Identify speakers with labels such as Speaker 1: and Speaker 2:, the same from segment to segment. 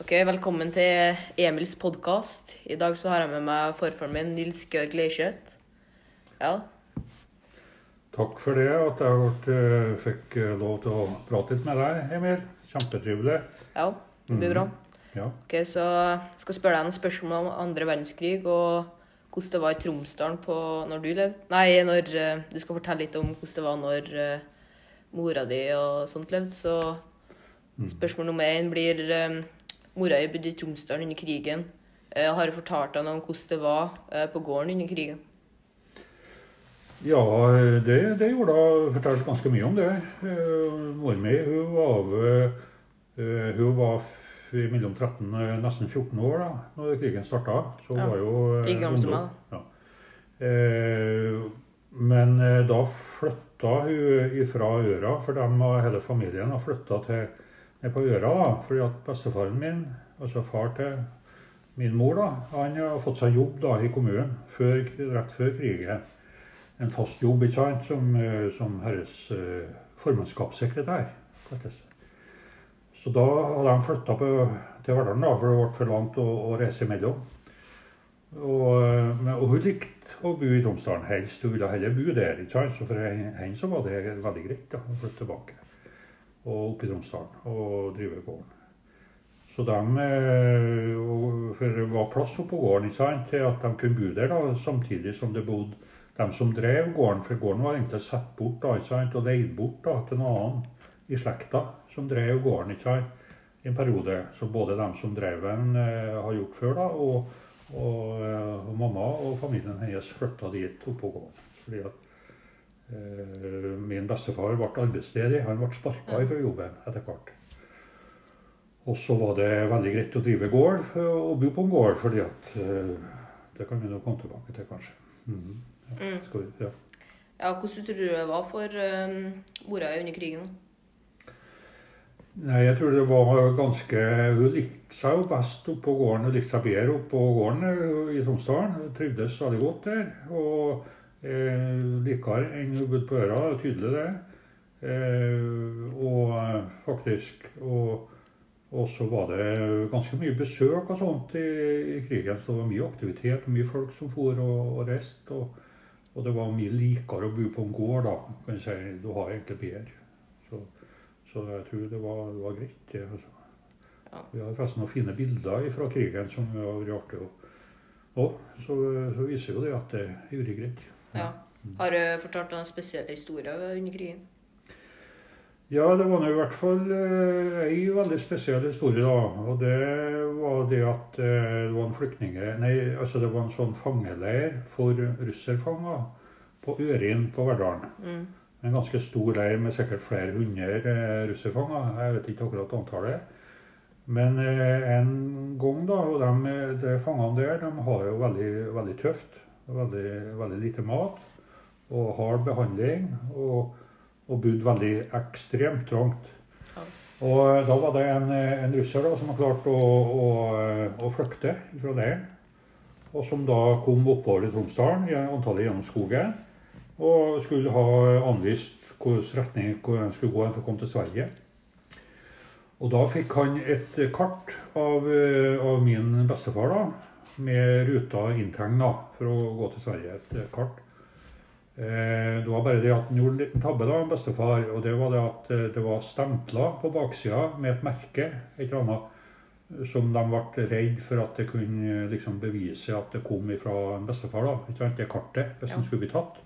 Speaker 1: Ok, Velkommen til Emils podkast. I dag så har jeg med meg forfaren min, Nils Georg Leiseth. Ja,
Speaker 2: Takk for det, at jeg ble, eh, fikk eh, lov til å prate litt med deg, Emil. Kjempetrivelig.
Speaker 1: ja, det blir bra.
Speaker 2: Ja.
Speaker 1: Ok, Så jeg skal spørre deg noen spørsmål om andre verdenskrig og hvordan det var i Tromsdalen på når du levde. Nei, når eh, du skal fortelle litt om hvordan det var når eh, mora di og sånt levde. Så spørsmål nummer én blir eh, Mora mi bodde i Tromsdalen under krigen. Eh, har du fortalt henne om hvordan det var eh, på gården under krigen?
Speaker 2: Ja, det, det gjorde hun. Fortalte ganske mye om det. Eh, Mor mi hun var, eh, hun var mellom 13 og nesten 14 år da når krigen starta. Så
Speaker 1: Ja.
Speaker 2: var jo
Speaker 1: Like gammel som
Speaker 2: ungdom. Ja. Eh, men da flytta hun ifra Øra, for dem hele familien har flytta til ned på Øra. da, fordi at bestefaren min, altså far til min mor, da, han har fått seg jobb da i kommunen før, rett før krigen. En fast jobb ikke sant, som, eh, som herres uh, formannskapssekretær. faktisk. Så da hadde de flytta til Verdalen, da, for det ble for langt å, å reise imellom. Og, eh, og hun likte å bo i Tromsdalen helst. Hun ville heller bo der. ikke sant? Så for henne så var det veldig greit da, å flytte tilbake og oppe i Tromsdalen og drive gården. Så de, eh, For det var plass oppe på gården ikke sant, til at de kunne bo der da, samtidig som det bodde de som drev gården. For gården var egentlig satt bort da, ikke sant, og leid bort da, til noen annen i slekta som drev gården ikke sant, i en periode. Så både de som drev den, eh, har gjort før, da, og, og, eh, og mamma og familien hennes flytta dit oppe på gården. Fordi at min bestefar ble arbeidsledig. Han ble sparka fra jobben etter hvert. Og så var det veldig greit å drive gård eh, og bo på en gård, fordi at eh, Det kan vi nå komme tilbake til, kanskje. Mhm. Ja,
Speaker 1: Mm.
Speaker 2: skal vi, ja.
Speaker 1: Ja, Hvordan tror du det var for um, mora under krigen?
Speaker 2: Nei, jeg tror det var ganske Hun likte seg jo best oppå på gården. Hun likte seg bedre oppå på gården eh, i Tromsdalen. Hun trivdes veldig godt der. Og eh, likere enn hun bodde på Øra. det er Tydelig det. Eh, og eh, faktisk Og, og så var det ganske mye besøk og sånt i, i krigen. Så det var mye aktivitet og mye folk som for og, og reiste. Og, og det var mye likere å bo på en gård da. kan jeg si. Du har egentlig bedre. Så så jeg tror det var, det var greit. det, Altså.
Speaker 1: Ja.
Speaker 2: Vi har forresten noen fine bilder fra krigen som har vært artig Og, Og så, så viser jo det at det gjorde greit.
Speaker 1: Ja. Har du fortalt noen spesielle historier under krigen?
Speaker 2: Ja, det var nå i hvert fall eh, ei veldig spesiell historie, da. Og det var det at eh, det var en flyktninge... Nei, altså det var en sånn fangeleir for russerfanger på Ørin på Verdalen.
Speaker 1: Mm.
Speaker 2: En ganske stor leir med sikkert flere hundre eh, russerfanger. Jeg vet ikke akkurat antallet. Men en gang, da, og de, de fangene der de har jo veldig, veldig tøft. Veldig, veldig lite mat og hard behandling. Og, og bodd veldig ekstremt trangt. Og eh, da var det en, eh, en russer da, som har klart å, å, eh, å flykte fra leiren. Og som da kom oppover i Tromsdalen, antallet gjennom skogen. Og skulle ha anvist hvilken retning han skulle gå for å komme til Sverige. Og da fikk han et kart av, av min bestefar, da, med ruta inntegna for å gå til Sverige. Et kart. Eh, Det var bare det at han gjorde en liten tabbe, da, bestefar. Og det var det at eh, det var stempla på baksida med et merke, et eller annet, som de ble redd for at det kunne eh, liksom bevise at det kom fra bestefar. da, ikke sant, Det kartet, hvis
Speaker 1: Ja.
Speaker 2: den skulle bli tatt.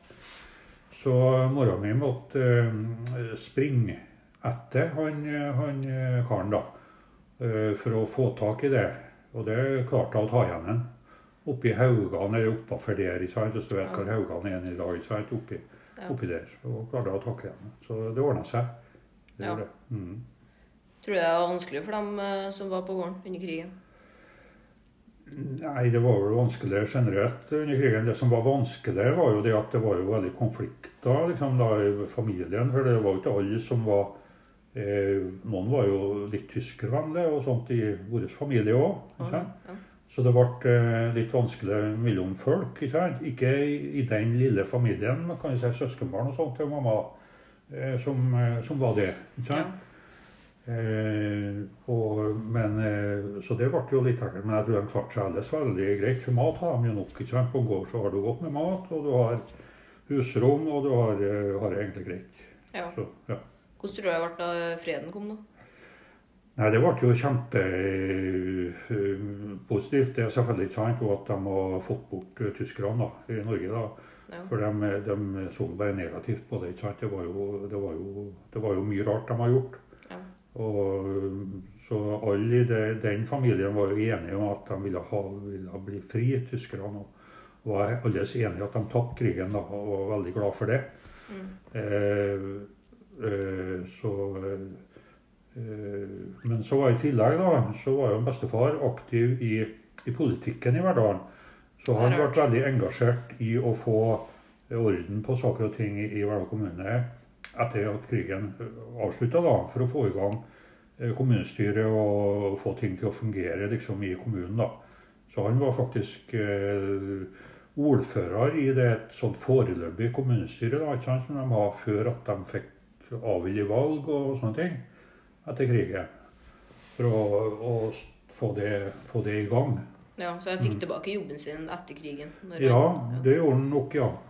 Speaker 2: Så mora mi måtte springe etter han, han karen, da, for å få tak i det. Og det klarte hun å ta igjen en. Oppi haugene eller oppafor der, ikke sant? hvis du vet hvor haugene er i dag. ikke sant? Oppi, oppi der. Så klarte hun å ta igjen. Så det ordna seg. Det
Speaker 1: Ja.
Speaker 2: det. Mm.
Speaker 1: Tror du det var vanskelig for dem eh, som var på gården under krigen?
Speaker 2: Nei, det var vel vanskeligere generelt under krigen. Det som var vanskelig, var jo det at det var jo veldig konflikter liksom, da, i familien. For det var jo ikke alle som var Noen var jo litt tyskervennlige og sånt i vår familie òg.
Speaker 1: Ja. Ja.
Speaker 2: Så det ble eh, litt vanskelig mellom folk. Ikke? Ikke i, den lille familien, men kan jeg si søskenbarn og sånt til mamma, eh, som, eh, som var det. ikke sant? Eh, og, men, eh, så det ble jo litt ekkelt. Men jeg tror de klarte seg ellers veldig greit. For mat har de jo nok. ikke sant? På en gård så har du godt med mat, og du har husrom, og du har, eh, har egentlig greit.
Speaker 1: Ja.
Speaker 2: Så, ja.
Speaker 1: Hvordan tror du det ble da freden kom, da?
Speaker 2: Nei, det ble jo kjempepositivt. Det er selvfølgelig ikke sant og at de har fått bort eh, tyskerne da, i Norge. da.
Speaker 1: Ja.
Speaker 2: For de, de så bare negativt på det. ikke sant? Det var, jo, det, var jo, det var jo mye rart de har gjort.
Speaker 1: Ja.
Speaker 2: Og, så alle i det, den familien var jo enige om at de ville, ha, ville bli fri, tyskerne. Og var alles enige at de tapte krigen da, og var veldig glad for det.
Speaker 1: Mm.
Speaker 2: Eh, eh, så eh, Men så var i tillegg da, så var jo bestefar aktiv i, i politikken i Verdalen. Så han ble veldig engasjert i å få orden på saker og ting i, Verdal kommune etter at krigen avslutta, for å få i gang eh, kommunestyret og få ting til å fungere liksom, i kommunen. da. Så han var faktisk eh, ordfører i det et sånt foreløpig kommunestyre da, ikke sant, som de var før at de fikk avholde valg og sånne ting etter krigen. For å, å få, det, få det i gang.
Speaker 1: Ja, Så han fikk tilbake jobben sin etter krigen?
Speaker 2: Mm. Ja, det gjorde han nok, ja.